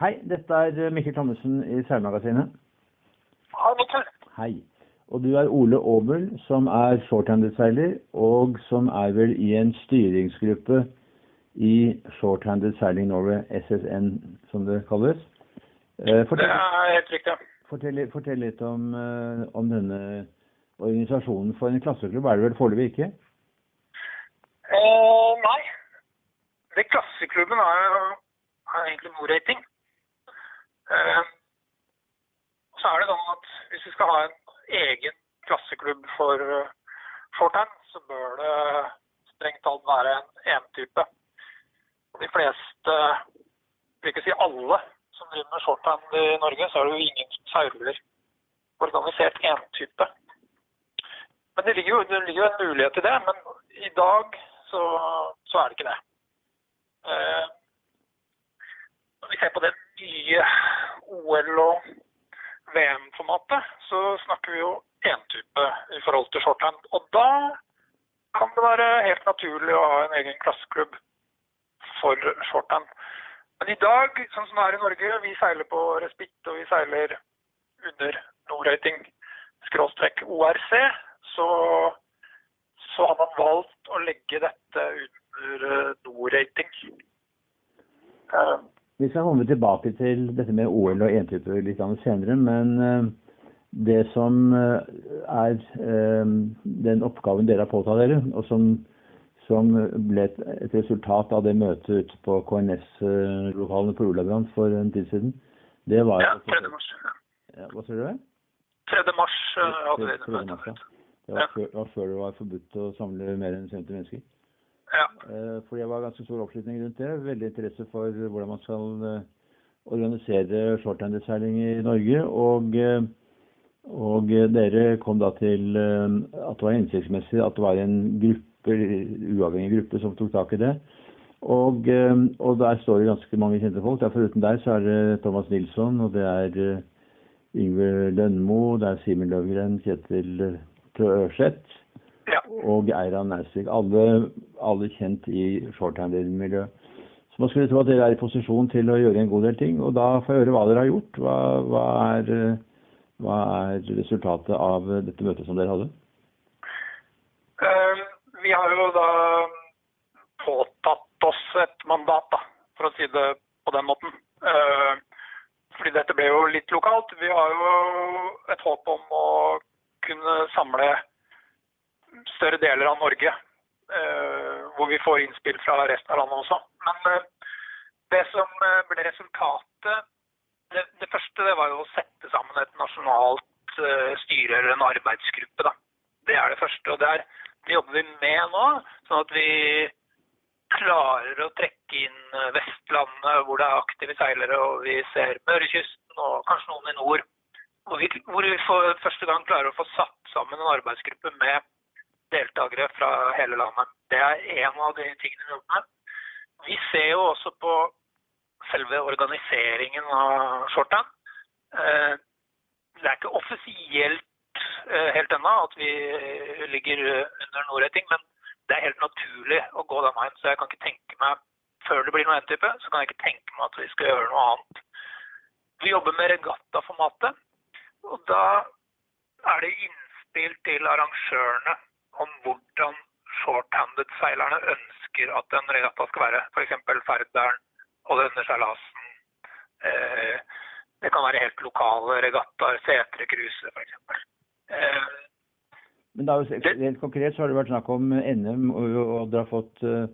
Hei, dette er eh, Mikkel Thommessen i Seilmagasinet. Hei, Mikkel. Hei. Og du er Ole Aabel, som er shorthanded-seiler, og som er vel i en styringsgruppe i Shorthanded Sailing Norway, SSN som det kalles. Fortell, Det er helt riktig. fortell, fortell litt om, eh, om denne organisasjonen. For en klasseklubb er det vel foreløpig ikke? Eh, nei. Det klasseklubben er er egentlig Nor-rating. Eh, så er det sånn at hvis vi skal ha en egen klasseklubb for uh, shorthand, så bør det strengt talt være en entype. De fleste, vil ikke si alle, som driver med shorthand i Norge, så er det jo ingen som seiler organisert entype. Men det ligger jo, det ligger jo en mulighet i det, men i dag så, så er det ikke det. Eh, når vi ser på det nye OL- og VM-formatet, så snakker vi jo entype i forhold til shorthand. Og da kan det være helt naturlig å ha en egen klasseklubb for shorthand. Men i dag, sånn som det er i Norge, vi seiler på respitt, og vi seiler under Nor-rating skråstrek ORC, så, så har man valgt å legge dette under norating. Nor-rating. Eh, Vi skal komme tilbake til dette med OL og entype litt senere, men eh, det som eh, er eh, den oppgaven dere har påtatt dere, og som, som ble et, resultat av det møtet ute på KNS-lokalene på Olabrand for en tid siden, det var ja, 3. mars. Ja, Hva sier du? 3. mars hadde vi det 3. mars, møtet. Det var før det var forbudt å samle mer enn 50 mennesker. Ja. Fordi For det var ganske stor oppslutning rundt det. Veldig interesse for hvordan man skal eh, organisere shorthanderseiling i Norge. Og, eh, og eh, dere kom da til eh, at det var hensiktsmessig at det var en gruppe, uavhengig gruppe som tok tak i det. Og, eh, og der står det ganske mange kjente folk. Der foruten deg så er det Thomas Nilsson, og det er eh, Yngve Lønmo, det er Simen Løvgren, Kjetil eh, Ørseth ja. og Eiran Nausvik. Alle, alle kjent i shorthand-miljøet. Så man skulle tro at dere er i posisjon til å gjøre en god del ting. Og da får jeg høre hva dere har gjort. Hva, hva, er, hva er resultatet av dette møtet som dere hadde? Uh, Vi har jo da påtatt oss et mandat, da, for å si det på den måten. Uh, Fordi dette ble jo litt lokalt. Vi har jo et håp om å kunne samle større deler av Norge, eh, hvor vi får innspill fra resten av landet også. Men eh, det som eh, ble resultatet det, det første det var å sette sammen et nasjonalt styre eller en arbeidsgruppe. da. Det er det første. og der, Det jobber vi med nå, sånn at vi klarer å trekke inn Vestlandet, hvor det er aktive seilere, og vi ser Mørekysten og kanskje noen i nord. Hvor vi, hvor vi for første gang klarer å få satt sammen en arbeidsgruppe med deltakere fra hele landet. Det er en av de tingene vi jobber med. Vi ser jo også på selve organiseringen av shorthand. Eh, Det er ikke offisielt eh, helt ennå at vi ligger under Nor-rating, men det er helt naturlig å gå den veien. Så jeg kan ikke tenke meg, før det blir noe N-type, så kan jeg ikke tenke meg at vi skal gjøre noe annet. Vi jobber med regattaformatet, og da er det innspill til arrangørene om hvordan shorthanded-seilerne ønsker at en regatta skal være. F.eks. Færderen og denne seilasen. Eh, det kan være helt lokale regattaer, Setre cruise f.eks. Eh, Men da, helt konkret så har det vært snakk om NM, og, og dere har fått eh,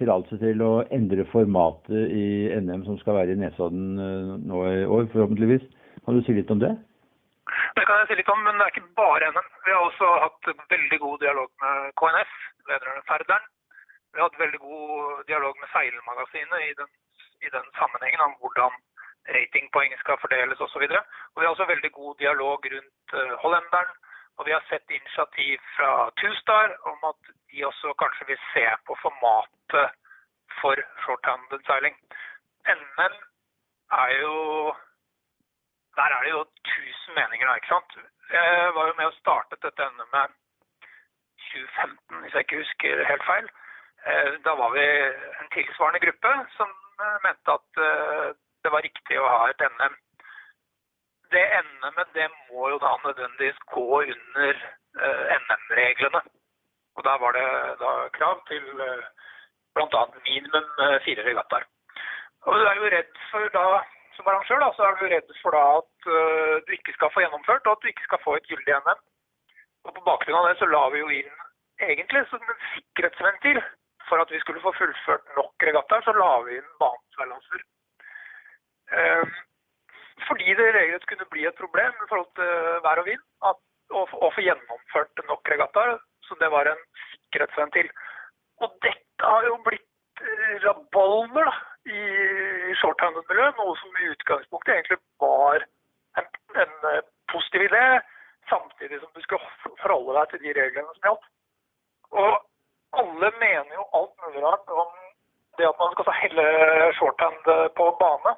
tillatelse til å endre formatet i NM som skal være i Nesodden eh, nå i år, forhåpentligvis. Kan du si litt om det? Det kan jeg si litt om, men det er ikke bare NM. Vi har også hatt veldig god dialog med KNS, vedrørende Færderen. Vi har hatt veldig god dialog med Seilmagasinet i den, i den sammenhengen om hvordan ratingpoeng skal fordeles osv. Vi har også veldig god dialog rundt uh, hollenderen. Og vi har sett initiativ fra Two-Star om at de også kanskje vil se på formatet for short-handed seiling. NM er jo der er det jo tusen meninger, da, ikke sant. Jeg var jo med og startet dette NM-et 2015, hvis jeg ikke husker helt feil. Eh, Da var vi en tilsvarende gruppe som eh, mente at eh, det var riktig å ha et NM. Det NM-et det må jo da nødvendigvis gå under NM-reglene. Og der var det da krav til bl.a. minimum fire regattaer. Og du er jo redd for da, som arrangør, da, så er du redd for da at eh, du ikke skal få gjennomført, og at du ikke skal få et gyldig NM. Og på bakgrunn av det så la vi jo inn egentlig som en sikkerhetsventil for at vi skulle få fullført nok regattaer, så la vi inn baneseilaser. Um, fordi det regelrett kunne bli et problem i forhold til vær og vind at, å få gjennomført nok regattaer. Så det var en sikkerhetsventil. Og dette har jo blitt eh, rabalder da, i shorthanded-miljøet, noe som i utgangspunktet egentlig var en, en eh, positiv idé, samtidig som du skulle forholde deg til de reglene som gjaldt. Og alle mener jo alt mulig rart om det at man skal helle shorthand på bane.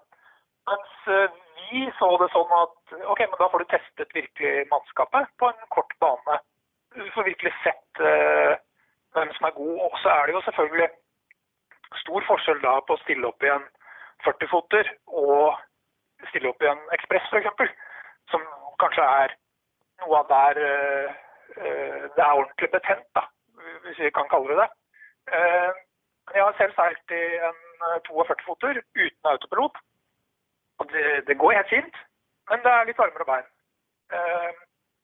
Mens eh, vi så det sånn at ok, men da får du testet virkelig mannskapet på en kort bane. Du får virkelig sett uh, hvem som er god. Og så er det jo selvfølgelig stor forskjell da på å stille opp i en 40-foter og stille opp i en ekspress f.eks. Som kanskje er noe av der uh, uh, det er ordentlig betent, da, hvis vi kan kalle det det. Jeg har selv seilt i en 42-foter uten autopilot. Og det, det, går helt fint, men det er litt varmere bein. Uh,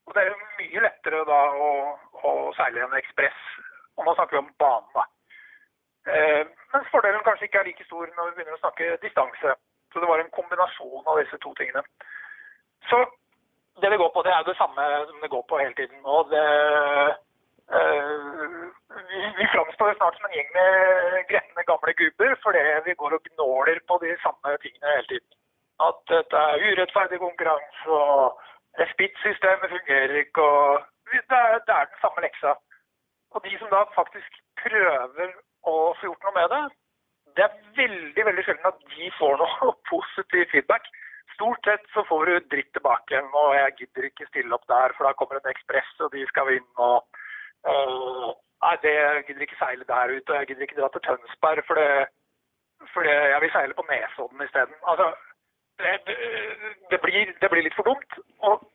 og det er jo mye lettere da å, å seile en ekspress, og nå snakker vi om banen, da. Eh, mens fordelen kanskje ikke er like stor når vi begynner å snakke distanse. Så det var en kombinasjon av disse to tingene. Så det det går på, det er det samme som det går på hele tiden. Og det eh, vi, vi framstår snart som en gjeng med gretne gamle gubber fordi vi går og gnåler på de samme tingene hele tiden at dette er urettferdig konkurranse, og respittsystemet fungerer ikke. og det er, det er, den samme leksa. Og de som da faktisk prøver å få gjort noe med det, det er veldig veldig sjelden at de får noe positiv feedback. Stort sett så får du dritt tilbake og jeg gidder ikke stille opp der, for da kommer en ekspress, og de skal vinne. og øh, Nei, det jeg gidder ikke seile der ute, og jeg gidder ikke dra til Tønsberg, for, det, for det, jeg vil seile på Nesodden isteden. Altså, det, det, blir, det, blir, litt for dumt. Og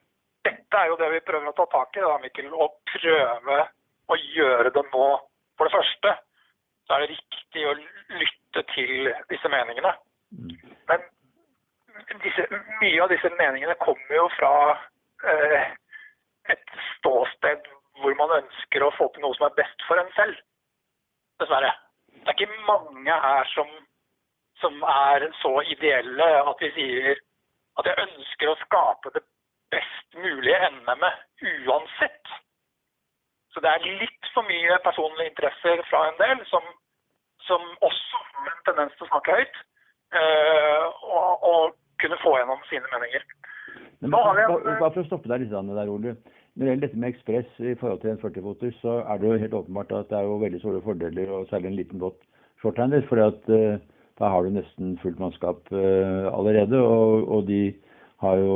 dette er jo det vi prøver å ta tak i, da, Mikkel. Å prøve å gjøre det nå. For det første så er det riktig å lytte til disse meningene. Men disse, mye av disse meningene kommer jo fra eh, et ståsted hvor man ønsker å få til noe som er best for en selv. Dessverre. Det er ikke mange her som som er så ideelle at vi sier at jeg ønsker å skape det best mulige NM-et uansett. Så det er litt for mye personlige interesser fra en del som, som også har en tendens til å snakke høyt. Øh, og, og, kunne få gjennom sine meninger. Men bare, bare for å stoppe deg litt der, Ole. Når det gjelder dette med ekspress i forhold til en 40-foter, så er det jo helt åpenbart at det er jo veldig store fordeler, og særlig en liten båt shorthander. for uh, da har du nesten fullt mannskap uh, allerede. Og, og, de har jo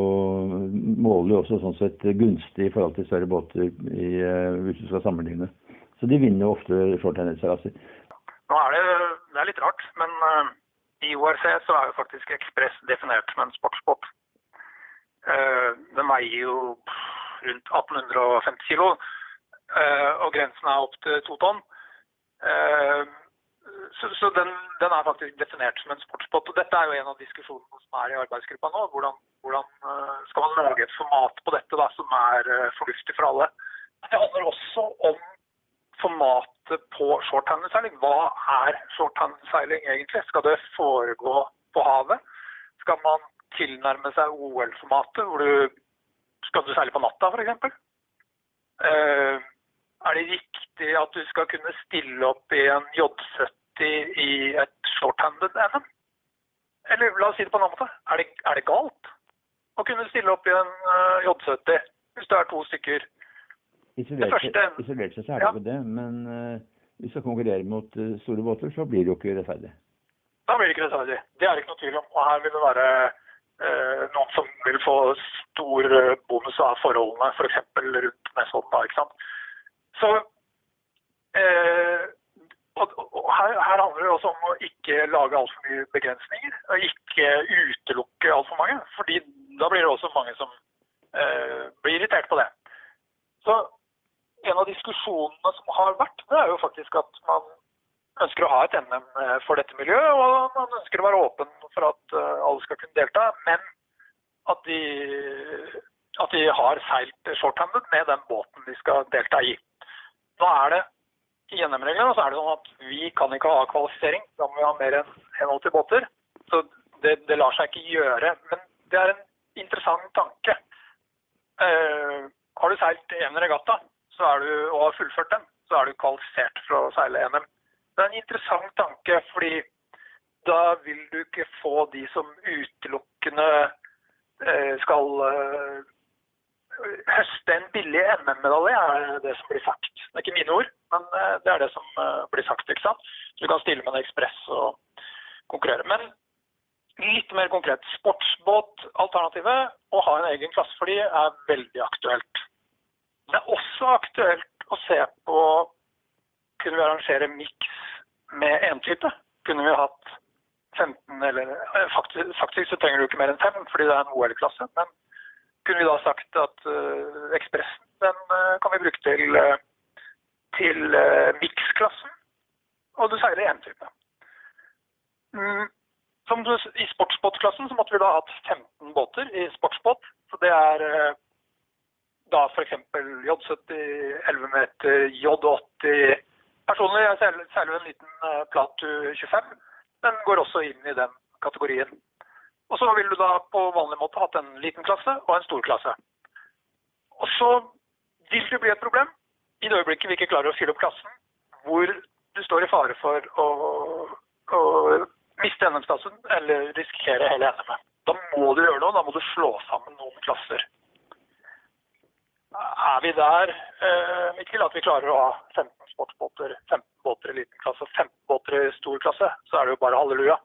måler også sånn sett gunstig i forhold til større båter i, uh, hvis du skal sammenligne. Så de vinner jo ofte shorthanded-seilaser. Nå er det, det er litt rart, men uh, i ORC så er jo faktisk Ekspress definert som en sportsbåt. den veier jo rundt 1850 kilo, og grensen er opp til to tonn så, så den, den, er faktisk definert som en sportsbåt. og Dette er jo en av diskusjonene som er i arbeidsgruppa nå. Hvordan, hvordan uh, skal man lage et format på dette da, som er uh, fornuftig for alle. Det handler også om formatet på shorthandseiling. Hva er shorthandseiling egentlig? Skal det foregå på havet? Skal man tilnærme seg OL-formatet, hvor du skal du seile på natta f.eks.? Uh, er det riktig at du skal kunne stille opp i en J70 i et shorthanded NM? Eller la oss si det på en annen måte. Er det, er det galt å kunne stille opp i en uh, J70 hvis det er to stykker? Isolert, første, isolert sett så er det ikke ja. det, men uh, hvis du konkurrerer mot uh, store båter, så blir det jo ikke rettferdig. Da blir det ikke rettferdig. Det er det ikke noe tvil om. Og her vil det være noen som vil få stor bonus av forholdene, f.eks. For rundt Nesodden. ikke sant? Så og her, her, handler det også om å ikke lage altfor mye begrensninger. Og ikke utelukke altfor mange. fordi da blir det også mange som eh, blir irritert på det. Så en av diskusjonene som har vært, det er jo faktisk at man ønsker å ha et NM eh, for dette miljøet. Og man ønsker å være åpen for at uh, alle skal kunne delta. Men at de, at de har seilt shorthanded med den båten de skal delta i. Nå er det i NM-reglene så er det sånn at vi kan ikke ha kvalifisering. Da må vi ha mer enn 80 båter. Så det, det, lar seg ikke gjøre. Men det er en interessant tanke. Uh, har du seilt en regatta du, og har fullført den, så er du kvalifisert for å seile NM. Det er en interessant tanke, fordi da vil du ikke få de som utelukkende uh, skal uh, høste en billig NM-medalje, er det som blir sagt. Det er ikke mine ord, men det er det som blir sagt. ikke sant? Du kan stille med en Ekspress og konkurrere. Men litt mer konkret. Sportsbåtalternativet, å ha en egen klasse for de, er veldig aktuelt. Det er også aktuelt å se på kunne vi arrangere miks med entype. Kunne vi hatt 15 eller eh, faktisk, faktisk, så trenger du ikke mer enn 5 fordi det er en OL-klasse. Men kunne vi da sagt at uh, Ekspressen den uh, kan vi bruke til, uh, til uh, miksklassen, og du seiler én type. Mm, som du, I sportsbåtklassen så måtte vi da hatt 15 båter i sportsbåt. Så det er da f.eks. J70, 11 meter, J80 Personlig jeg seiler jeg en liten Platu 25. Den går også inn i den kategorien. Og så vil du da på vanlig måte hatt en liten klasse og en stor klasse. Og så vil det bli et problem i det øyeblikket vi ikke klarer å fylle opp klassen, hvor du står i fare for å, å miste NM-plassen eller risikere hele NM-et. Da må du gjøre noe, da må du slå sammen noen klasser. Er vi der, eh, Mikkel, at vi klarer å ha 15 sportsbåter, 15 båter i liten klasse og 15 båter i stor klasse, så er det jo bare halleluja.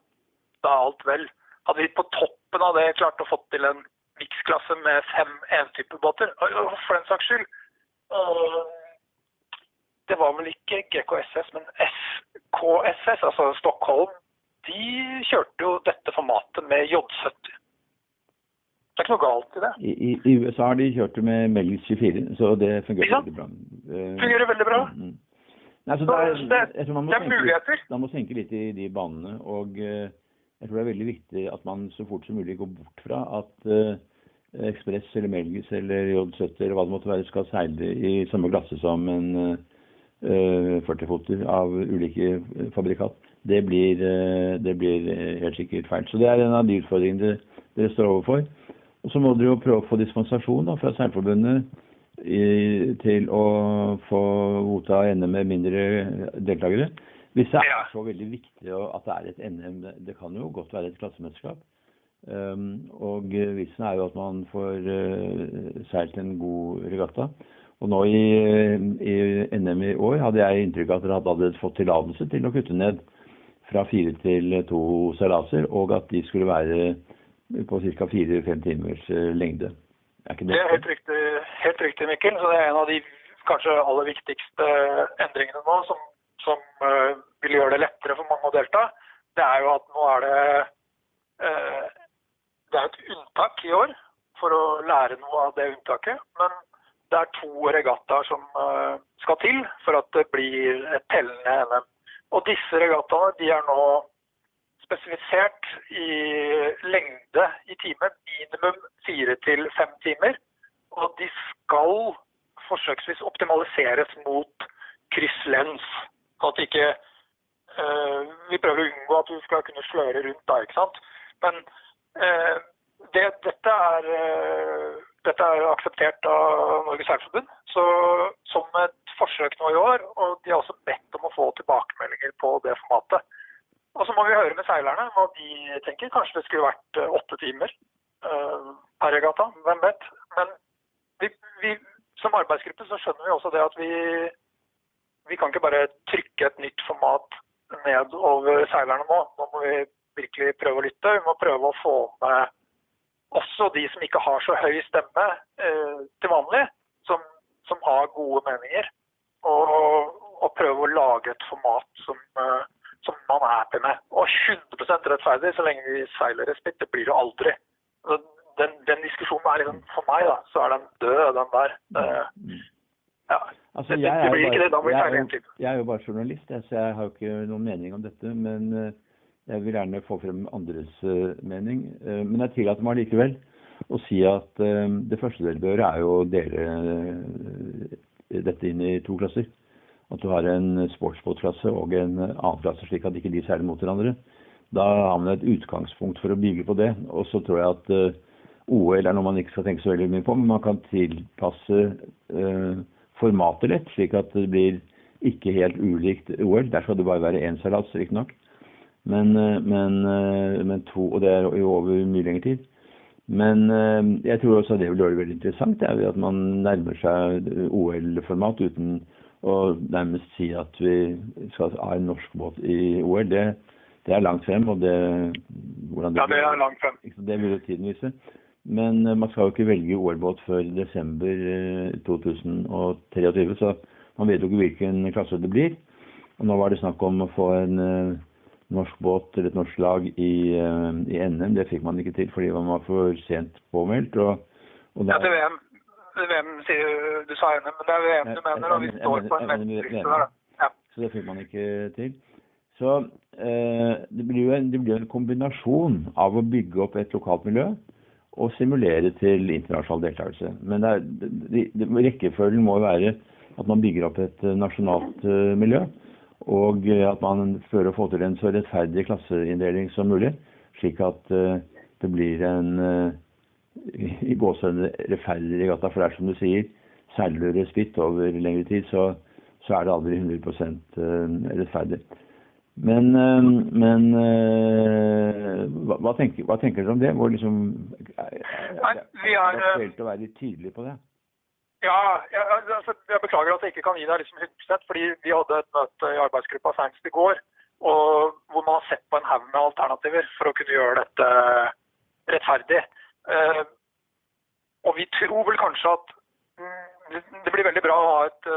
Da er alt vel. Hadde vi på toppen av det klart å få til en miksklasse med fem entypebåter, for den saks skyld Det var vel ikke GKSS, men SKSS, altså Stockholm, de kjørte jo dette formatet med J70. Det er ikke noe galt i det. I, i, i USA har de kjørt det med Melgis 24, så det fungerer veldig bra. Det fungerer veldig bra. Mm. mm. Nei, det, er, det, det, er muligheter. Man må tenke litt i de banene. og... Uh, jeg tror det er veldig viktig at man så fort som mulig går bort fra at uh, Ekspress eller Melgis eller J70 eller hva det måtte være skal seile i samme glasse som en uh, eh, 40-foter av ulike fabrikat. Det blir, uh, det blir, helt sikkert feil. Så det er en av de utfordringene dere står overfor. Og så må dere jo prøve å få dispensasjon da, fra Seilforbundet til å få godta NM med mindre deltakere. Hvis det er så veldig viktig at det er et NM, det kan jo godt være et klassemesterskap. Um, og vitsen er jo at man får uh, seilt en god regatta. Og nå i, i, NM i år hadde jeg inntrykk av at dere hadde fått tillatelse til å kutte ned fra fire til to seilaser, og at de skulle være på ca. fire-fem timers uh, lengde. Er det, det er helt riktig, helt riktig, Mikkel. Så det er en av de kanskje aller viktigste endringene nå som som uh, vil gjøre det lettere for mange å delta, det er jo at nå er det uh, Det er et unntak i år for å lære noe av det unntaket. Men det er to regattaer som uh, skal til for at det blir. Disse regattaene de er nå spesifisert i lengde i timen, minimum fire til fem timer. Og de skal forsøksvis optimaliseres mot krysslens. At ikke uh, Vi prøver å unngå at du skal kunne sløre rundt da, ikke sant. Men uh, det, dette, er, uh, dette er akseptert av Norges Seilforbund så, som et forsøk nå i år. Og de har også bedt om å få tilbakemeldinger på det formatet. Og så må vi høre med seilerne hva de tenker. Kanskje det skulle vært åtte timer per regata. Hvem vet. Men vi, vi, som arbeidsgruppe så skjønner vi også det at vi vi kan ikke bare trykke et nytt format ned over seilerne nå. Nå må vi virkelig prøve å lytte. Vi må prøve å få med også de som ikke har så høy stemme eh, til vanlig, som, som, har gode meninger. Og, og prøve å lage et format som, eh, som man er happy med. Og 100% rettferdig så lenge vi seiler smitt. Det blir det aldri. Den, den diskusjonen er liksom, For meg da, så er den død, den der. Eh, ja. Altså, Det- jeg, det blir ikke ikke det, da må vi bare, jeg, en jo, jeg er jo bare journalist, så jeg har jo ikke noen mening om dette. Men eh, jeg vil gjerne få frem andres eh, mening. Eh, men jeg tillater meg likevel å si at det første dere bør, er jo å dele dette inn i to klasser. At du har en sportsbåtklasse og en annen klasse, slik at ikke de seiler mot hverandre. Da har man et utgangspunkt for å bygge på det. Og så tror jeg at OL er noe man ikke skal tenke så veldig mye på, men man kan tilpasse eh, formatet litt, slik at det blir ikke helt ulikt OL. Der skal det bare være én seilas, riktignok. Men, eh, men, eh, men to, og det er jo over mye lengre tid. Men eh, jeg tror også det vil gjøre det veldig interessant, det er at man nærmer seg OL-format uten å nærmest si at vi skal ha en norsk båt i OL. Det, det er langt frem, og det, det, ja, det er langt frem. Det vil jo tiden vise. Men eh, man skal jo ikke velge OL-båt før desember eh, 2023, så man vet jo ikke hvilken klasse det blir. Og nå var det snakk om å få en eh, norsk båt eller et norsk lag i, eh, i NM. Det fikk man ikke til fordi man var for sent påmeldt. Og, og Ja, da- til VM. VM sier du, du sa NM, men det er VM du mener, og vi står på en venteliste der. da. Ja. Så det fikk man ikke til. Så eh, det blir en, det blir jo en kombinasjon av å bygge opp et lokalt miljø og simulere til internasjonal deltakelse. Men er, det, det, rekkefølgen må være at man bygger opp et eh, nasjonalt uh, miljø, og eh, at man prøver å få til en så rettferdig klasseinndeling som mulig, slik at uh, det blir en uh, i gåsehudene rettferdig regatta. For det er som du sier, seiler du spitt over lengre tid, så, så er det aldri 100 eh, rettferdig. Men, eh, men eh, hva, hva, tenker, hva tenker dere om det? Hvor liksom, er, Nei, vi er, det eh, aktuelt å være litt tydelig på det? Ja, jeg, altså, jeg beklager at jeg ikke kan gi deg liksom 100 fordi vi hadde et møte i arbeidsgruppa senest i går, og hvor man har sett på en haug med alternativer for å kunne gjøre dette rettferdig. Og vi tror vel kanskje at mm, det- det blir veldig bra å ha et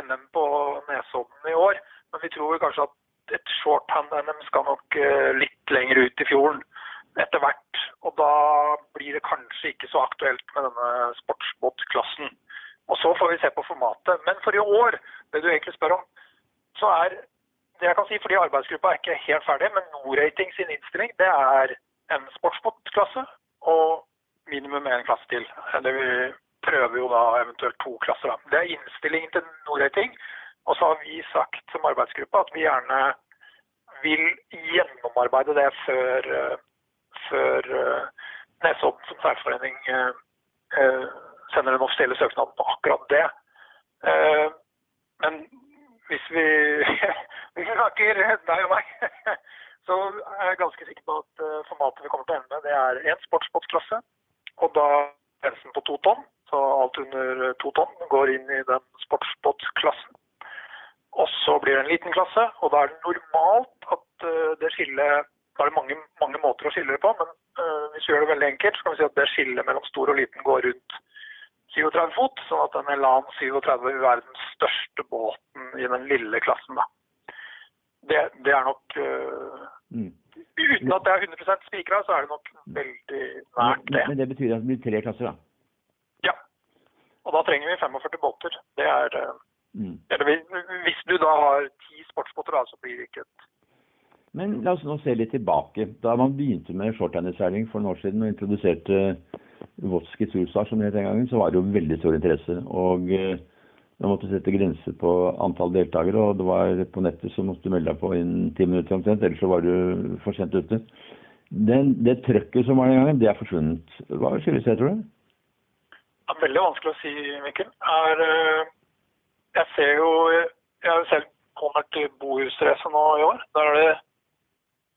NM på Nesodden i år, men vi tror vel kanskje at et shorthand-NM skal nok eh, litt lenger ut i fjorden etter hvert. Og da blir det kanskje ikke så aktuelt med denne sportsbåtklassen. Og så får vi se på formatet. Men for i år, det du egentlig spør om, så er det jeg kan si, fordi arbeidsgruppa er ikke helt ferdig, men Norating sin innstilling det er en sportsbåtklasse og minimum én klasse til. Eller vi prøver jo da eventuelt to klasser. Da. Det er innstillingen til Norrating. Og så har vi sagt som arbeidsgruppe at vi gjerne vil gjennomarbeide det før, eh, før eh, Nesodden som særforening eh, sender den offisielle søknaden på akkurat det. Men hvis vi, hvis vi snakker deg og meg, så er jeg ganske sikker på at formatet vi kommer til å ende med, det er én sportsbåtklasse. Og da grensen på to tonn, så alt under to tonn går inn i den sportsbåtklassen. Og så blir det en liten klasse, og da er det normalt at eh, det skillet Da er det mange, mange måter å skille det på, men eh, hvis vi gjør det veldig enkelt, så kan vi si at det skillet mellom stor og liten går rundt 37 fot, sånn at en Elan 37 vil være den største båten i den lille klassen. da. Det, det er nok eh, Mm. Uten at det er 100% spikra, så er det nok veldig nært det. Men, det betyr at det blir tre klasser, da? Ja. Og da trenger vi 45 båter. Det er eh, Mm. Eller hvis- du da har ti sportsbåter, så blir det ikke et Men la oss nå se litt tilbake. Da man begynte med shorthanded-seiling for noen år siden og introduserte Wotski Tulsar, som det het den gangen, så var det jo veldig stor interesse. Og eh, man måtte sette grenser på antall deltakere, og det var på nettet så måtte du melde deg på innen ti minutter omtrent, ellers så var du for sent ute. Den, det trøkket som var den gangen, det er forsvunnet. Hva skyldes det, tror du? Det er veldig vanskelig å si, Mikkel. Er, eh, jeg ser jo Jeg har jo selv kommet til bohusracet nå i år. Der er det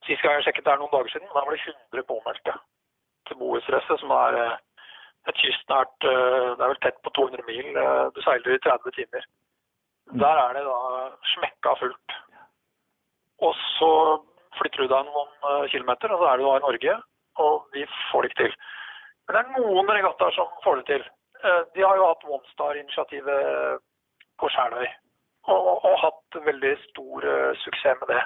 Sist gang jeg sjekket det er noen dager siden, da var det 100 påmeldte til bohusracet, som er eh, et kystnært eh, Det er vel tett på 200 mil. eh, Du seiler i 30 timer. Der er det da smekka fullt. Og så flytter du deg noen kilometer, og så er du da i Norge, og vi får det ikke til. Men det er noen regattaer som får det til. De har jo hatt OneStar-initiativet på Skjærøy. og, og hatt veldig stor uh, suksess med det.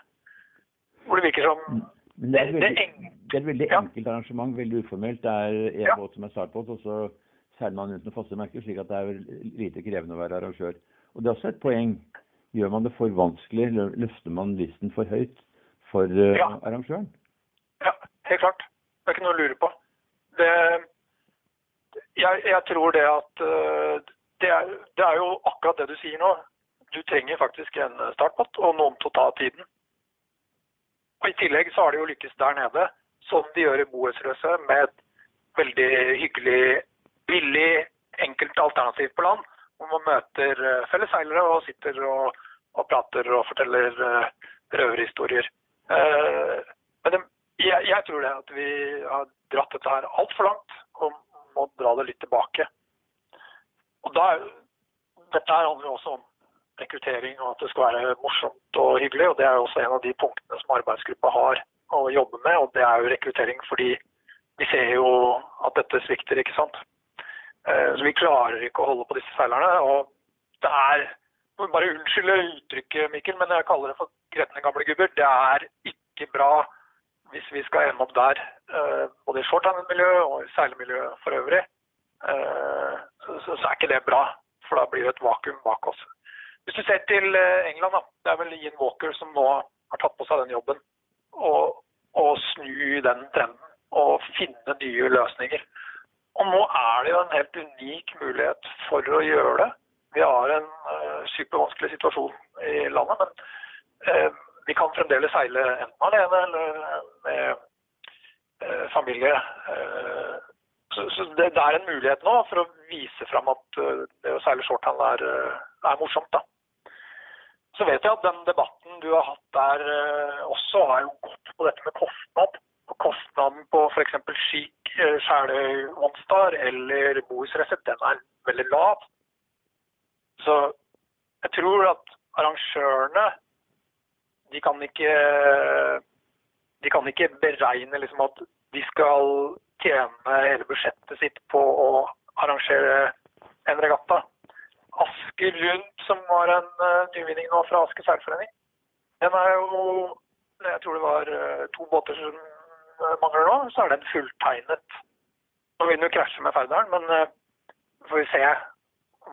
Hvor det virker som Men det er veldig, det er et veldig Ja. enkelt arrangement, veldig uformelt. Det er en Ja. båt som er startbåt, og så seiler man rundt med faste merker, slik at det er lite krevende å være arrangør. Og det er også et poeng. Gjør man det for vanskelig, løfter man listen for høyt for uh, Ja. arrangøren? Ja, helt klart. Det er ikke noe å lure på. Det, jeg, jeg tror det at øh, det er, det er jo akkurat det du sier nå. Du trenger faktisk en startpott og noen til å ta tiden. Og I tillegg så har de jo lykkes der nede, som de gjør i Boesrøse, med et veldig hyggelig, billig, enkelt alternativ på land. Hvor man møter øh, felles seilere og sitter og, og prater og forteller øh, røverhistorier. Eh, men det, jeg, jeg tror det at vi har dratt dette her altfor langt og må dra det litt tilbake. Og da, Dette handler jo også om rekruttering og at det skal være morsomt og hyggelig. og Det er jo også en av de punktene som arbeidsgruppa har å jobbe med. og Det er jo rekruttering fordi vi ser jo at dette svikter, ikke sant. Eh, Så vi klarer ikke å holde på disse seilerne. og det er bare unnskylde uttrykket, Mikkel, men jeg kaller det for gretne gamle gubber. Det er ikke bra hvis vi skal ende opp der, eh, både i shorthanded-miljøet og i seilmiljøet for øvrig. Eh, Så, så, er ikke det bra, for da blir det et vakuum bak oss. Hvis du ser til eh, England, da. Det er vel Ian Walker som nå har tatt på seg den jobben. Og snu den trenden og finne nye løsninger. Og nå er det jo en helt unik mulighet for å gjøre det. Vi har en uh, supervanskelig situasjon i landet, men uh, vi kan fremdeles seile enten alene eller med uh, familie. Så så det, det er en mulighet nå for å vise fram at eh, det å seile shorthand er, eh, er morsomt. da. Så vet jeg at den debatten du har hatt der eh, også har jo gått på dette med kostnad. Og kostnaden på f.eks. Eh, Skjæløy Onstar eller Bohus Reset, den er veldig lav. Så jeg tror at arrangørene de kan ikke de kan ikke beregne liksom at de skal tjene hele budsjettet sitt på å arrangere en regatta. Asker Rundt, som var en uh, nyvinning nå fra Asker seilforening, den er jo Jeg tror det var uh, to båter som eh, mangler nå, så er den fulltegnet. Nå vil den jo krasje med Færderen, men uh, får vi se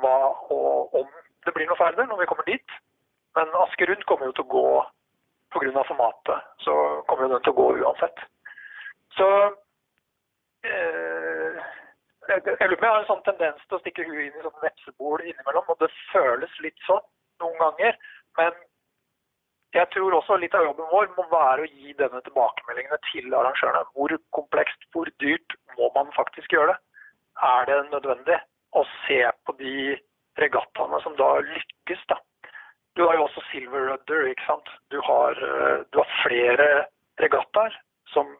hva og om det blir noe Færder når vi kommer dit. Men Asker Rundt kommer jo til å gå pga. formatet. Så kommer den til å gå uansett. Så eh, jeg, lurer på har en sånn tendens til å stikke huet inn i sånn vepsebol innimellom, og det føles litt sånn noen ganger. Men jeg tror også litt av jobben vår må være å gi denne tilbakemeldingene til arrangørene. Hvor komplekst, hvor dyrt må man faktisk gjøre det? Er det nødvendig å se på de regattaene som da lykkes, da? Du har jo også Silver Rudder, ikke sant. Du har, eh, du har flere regattaer som,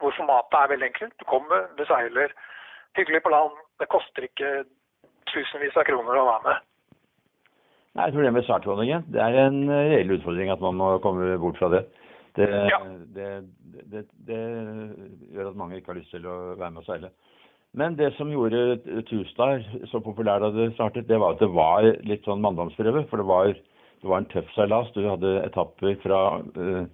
hvor formatet er veldig enkelt. Du kommer, du seiler hyggelig på land. Det koster ikke tusenvis av kroner å være med. Nei, jeg tror det med startholdningen, det er en reell utfordring at man må komme bort fra det. Det, Ja. det, det, det gjør at mange ikke har lyst til å være med og seile. Men det som gjorde Tustar så populær da det startet, det var at det var litt sånn manndomsprøve. For det var, det var en tøff seilas. Du hadde etapper fra uh,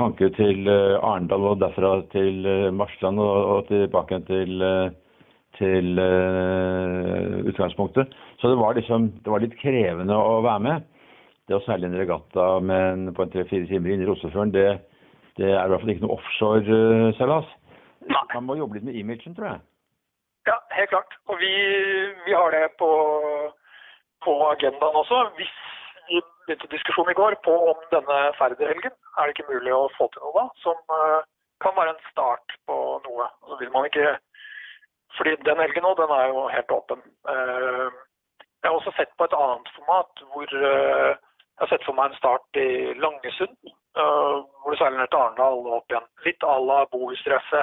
Hankø til eh, Arendal og derfra til uh, Marsland og, tilbake til, eh, til eh, utgangspunktet. Så det var liksom det var litt krevende å være med. Det å seile en regatta men på en tre-fire timer inn i Rosefjorden, det, det er i hvert fall ikke noe offshore-seilas. Man må jobbe litt med imagen, tror jeg. Ja, helt klart. Og vi, vi har det på, på agendaen også. Hvis vi begynte diskusjon i går på om denne ferdighelgen er det ikke mulig å få til noe da, som eh, kan være en start på noe. Så vil man ikke Fordi den helgen nå, den er jo helt åpen. Eh, Jeg har også sett på et annet format hvor eh, jeg har sett for meg en start i Langesund. Hvor du seiler ned til Arendal og opp igjen. Litt à la bohusstresse.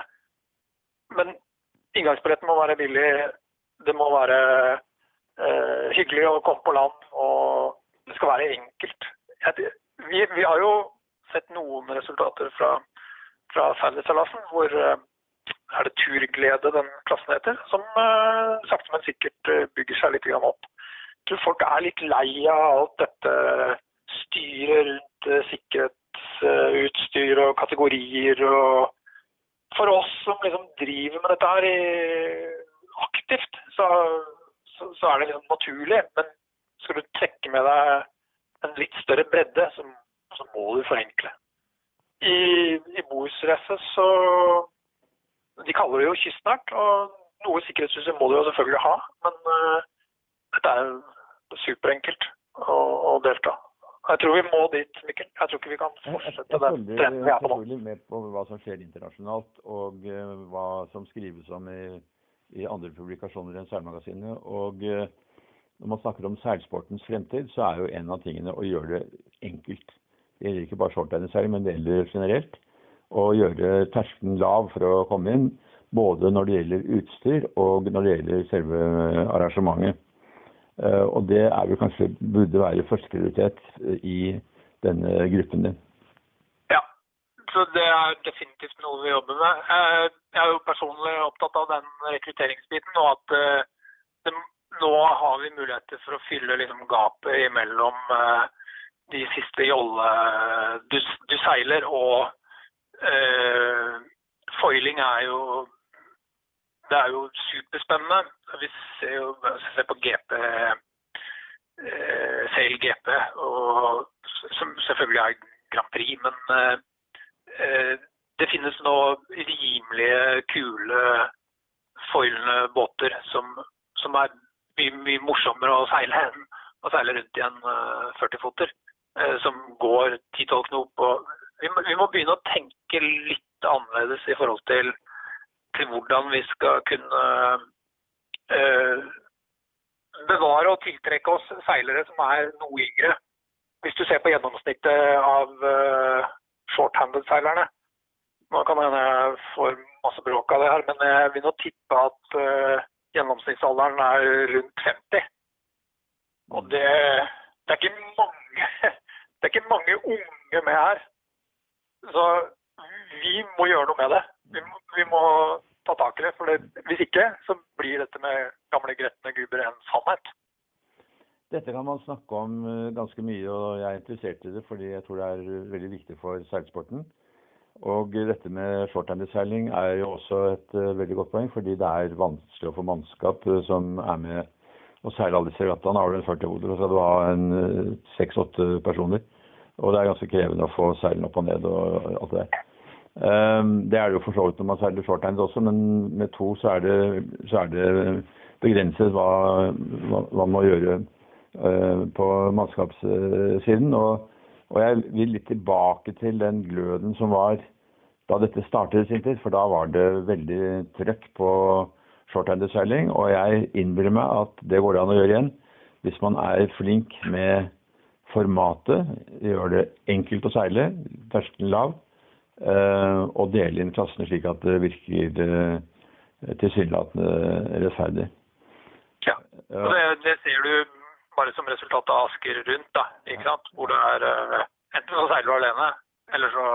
Men inngangsbilletten må være billig. Det må være hyggelig å komme på land, skal være enkelt. Vi, vi har jo sett noen resultater fra, fra Færderseilasen, hvor eh, er det Turglede den klassen heter, som eh, sakte, men sikkert eh, bygger seg litt opp. opp. tror folk er litt lei av alt dette styret rundt sikkerhetsutstyr og kategorier. og For oss som liksom driver med dette her aktivt, så, så, så, er det liksom naturlig. Men skal du trekke med deg en litt større bredde, så, så må du forenkle. I, i bohusracet så De kaller det jo kystnært. og noe sikkerhetsutstyr må du jo selvfølgelig ha, men uh, dette er superenkelt å, å, delta. Jeg tror vi må dit, Mikkel. Jeg tror ikke vi kan fortsette jeg, jeg, jeg følger med på hva som skjer internasjonalt, og uh, hva som skrives om i, i andre publikasjoner enn Seilmagasinet. Og uh, når man snakker om seilsportens fremtid, så er jo en av tingene å gjøre det enkelt. Det gjelder ikke bare shortlineseiling, men det gjelder generelt. Å gjøre terskelen lav for å komme inn både når det gjelder utstyr og når det gjelder selve arrangementet. Eh, og det er vel kanskje burde være førsteprioritet i denne gruppen din. Ja, så det er definitivt noe vi jobber med. Eh, jeg er jo personlig opptatt av den rekrutteringsbiten, og at eh, det, nå har vi muligheter for å fylle liksom gapet mellom de siste jolle du, du seiler og uh, foiling er jo det er jo superspennende. Vi ser jo ser på GP, uh, Sail GP, og, som selvfølgelig er Grand Prix. Men eh, det finnes nå rimelige, kule, foilende båter som, som er mye, mye, morsommere å seile enn å seile rundt i en uh, 40-foter uh, som går 10-12 knop. Og vi må, vi må begynne å tenke litt annerledes i forhold til til hvordan vi skal kunne øh, bevare og tiltrekke oss seilere som er noe yngre. Hvis du ser på gjennomsnittet av øh, short-handed-seilerne Nå kan hende jeg får masse bråk av det her, men jeg vil nå tippe at uh, gjennomsnittsalderen er rundt 50. Og det, det, er mange, det er ikke mange unge med her. Så vi må gjøre noe med det. Vi må, vi må ta tak i det. For det, hvis ikke, så blir dette med gamle gretne gubber en sannhet. Dette kan man snakke om eh, ganske mye, og jeg er interessert i det fordi jeg tror det er veldig viktig for seilsporten. Og dette med shorthanded-seiling er jo også et uh, veldig godt poeng, fordi det er vanskelig å få mannskap uh, som er med og seile alle disse regattaene. Har du en 40 hoder, så skal du ha en seks-åtte uh, personer. Og det er ganske krevende å få seilene opp og ned og alt det der. Um, det er det jo for så vidt når man seiler shorthands også, men med to så er det, så er det begrenset hva, hva, man må gjøre på mannskapssiden. Og, og, jeg vil litt tilbake til den gløden som var da dette startet i sin tid, for da var det veldig trøkk på shorthanderseiling. Og jeg innbiller meg at det går det an å gjøre igjen hvis man er flink med formatet, gjør det enkelt å seile, terskelen lav Eh, og dele inn klassene slik at det virker uh, tilsynelatende rettferdig. Ja, og det, det, ser du bare som resultat av Asker rundt, da, ikke sant? hvor det er uh, enten så seiler du alene, eller så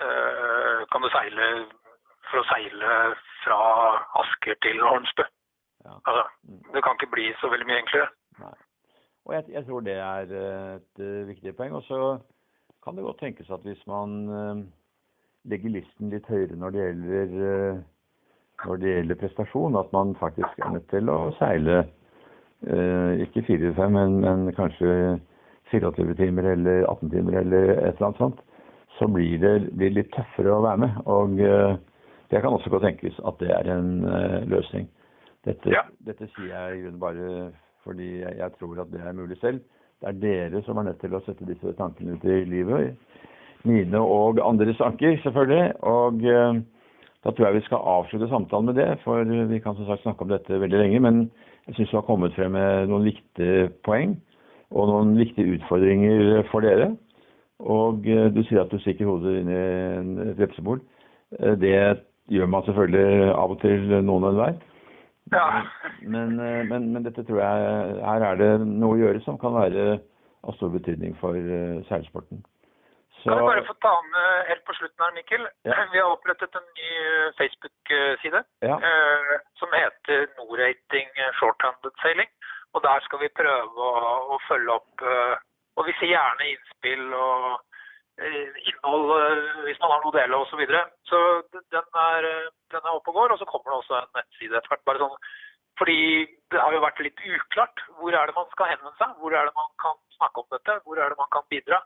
uh, kan du seile for å seile fra Asker til Hornsbu. Ja. Altså, det kan ikke bli så veldig mye enklere. Nei. Og jeg, jeg, tror det er et viktig poeng. Og så kan det godt tenkes at hvis man uh, legger listen litt høyere når det gjelder, uh, når det gjelder prestasjon, at man faktisk er nødt til å seile ikke 4-5, men, men, kanskje 24 timer eller 18 timer eller et eller annet sånt, så blir det blir litt tøffere å være med. Og det kan også godt tenkes at det er en løsning. Dette, ja. dette sier jeg i grunnen bare fordi jeg, jeg tror at det er mulig selv. Det er dere som er nødt til å sette disse tankene ut i livet. Mine og andres anker, selvfølgelig. Og eh, da tror jeg vi skal avslutte samtalen med det, for vi kan som sagt snakke om dette veldig lenge. Men jeg syns du har kommet frem med noen viktige poeng og noen viktige utfordringer for dere. Og eh, du sier at du stikker hodet inn i et vepsebol. Eh, det gjør man selvfølgelig av og til noen og enhver. Ja. Men, eh, men, men, dette tror jeg Her er det noe å gjøre som kan være av stor betydning for seilsporten. Så... Kan jeg bare få ta med helt på slutten her, Mikkel. Ja. Vi har opprettet en ny eh, Facebook-side ja. eh, som heter Norrating Shorthanded Sailing. Og der skal vi prøve å, å følge opp. eh, Og vi ser gjerne innspill og eh, innhold eh, hvis man har noe å dele osv. Så, videre. så den er, eh, den er oppe og går. Og så kommer det også en nettside etter hvert. bare sånn fordi det har jo vært litt uklart. Hvor er det man skal henvende seg? Hvor er det man kan snakke om dette? Hvor er det man kan bidra?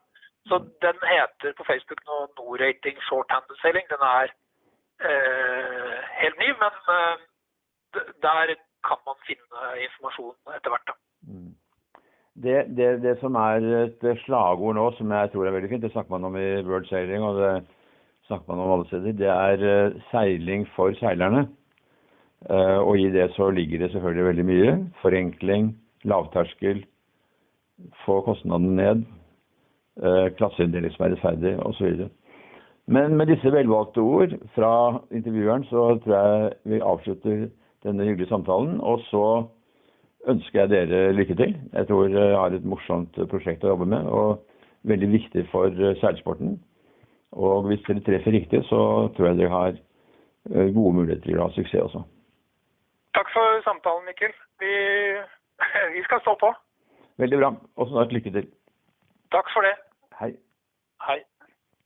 Så den heter på Facebook nå Norating Shorthanded Sailing. Den er eh, helt ny, men eh, der kan man finne informasjon etter hvert. Mm. Det, det, det som er et slagord nå, som jeg tror er veldig fint, det snakker man om i World Sailing, og det snakker man om alle steder, det er eh, seiling for seilerne. Eh, og i det så ligger det selvfølgelig veldig mye. Forenkling, lavterskel, få kostnadene ned, klasseinndeling som er rettferdig, osv. Men med disse velvalgte ord fra intervjueren, så tror jeg vi avslutter denne hyggelige samtalen. Og så ønsker jeg dere lykke til. Jeg tror jeg har et morsomt prosjekt å jobbe med, og veldig viktig for eh, seilsporten. Og hvis dere treffer riktig, så tror jeg dere har eh, gode muligheter til å ha suksess også. Takk for samtalen, Mikkel. Vi, vi skal stå på. Veldig bra. Og snart lykke til. Takk for det. Hei.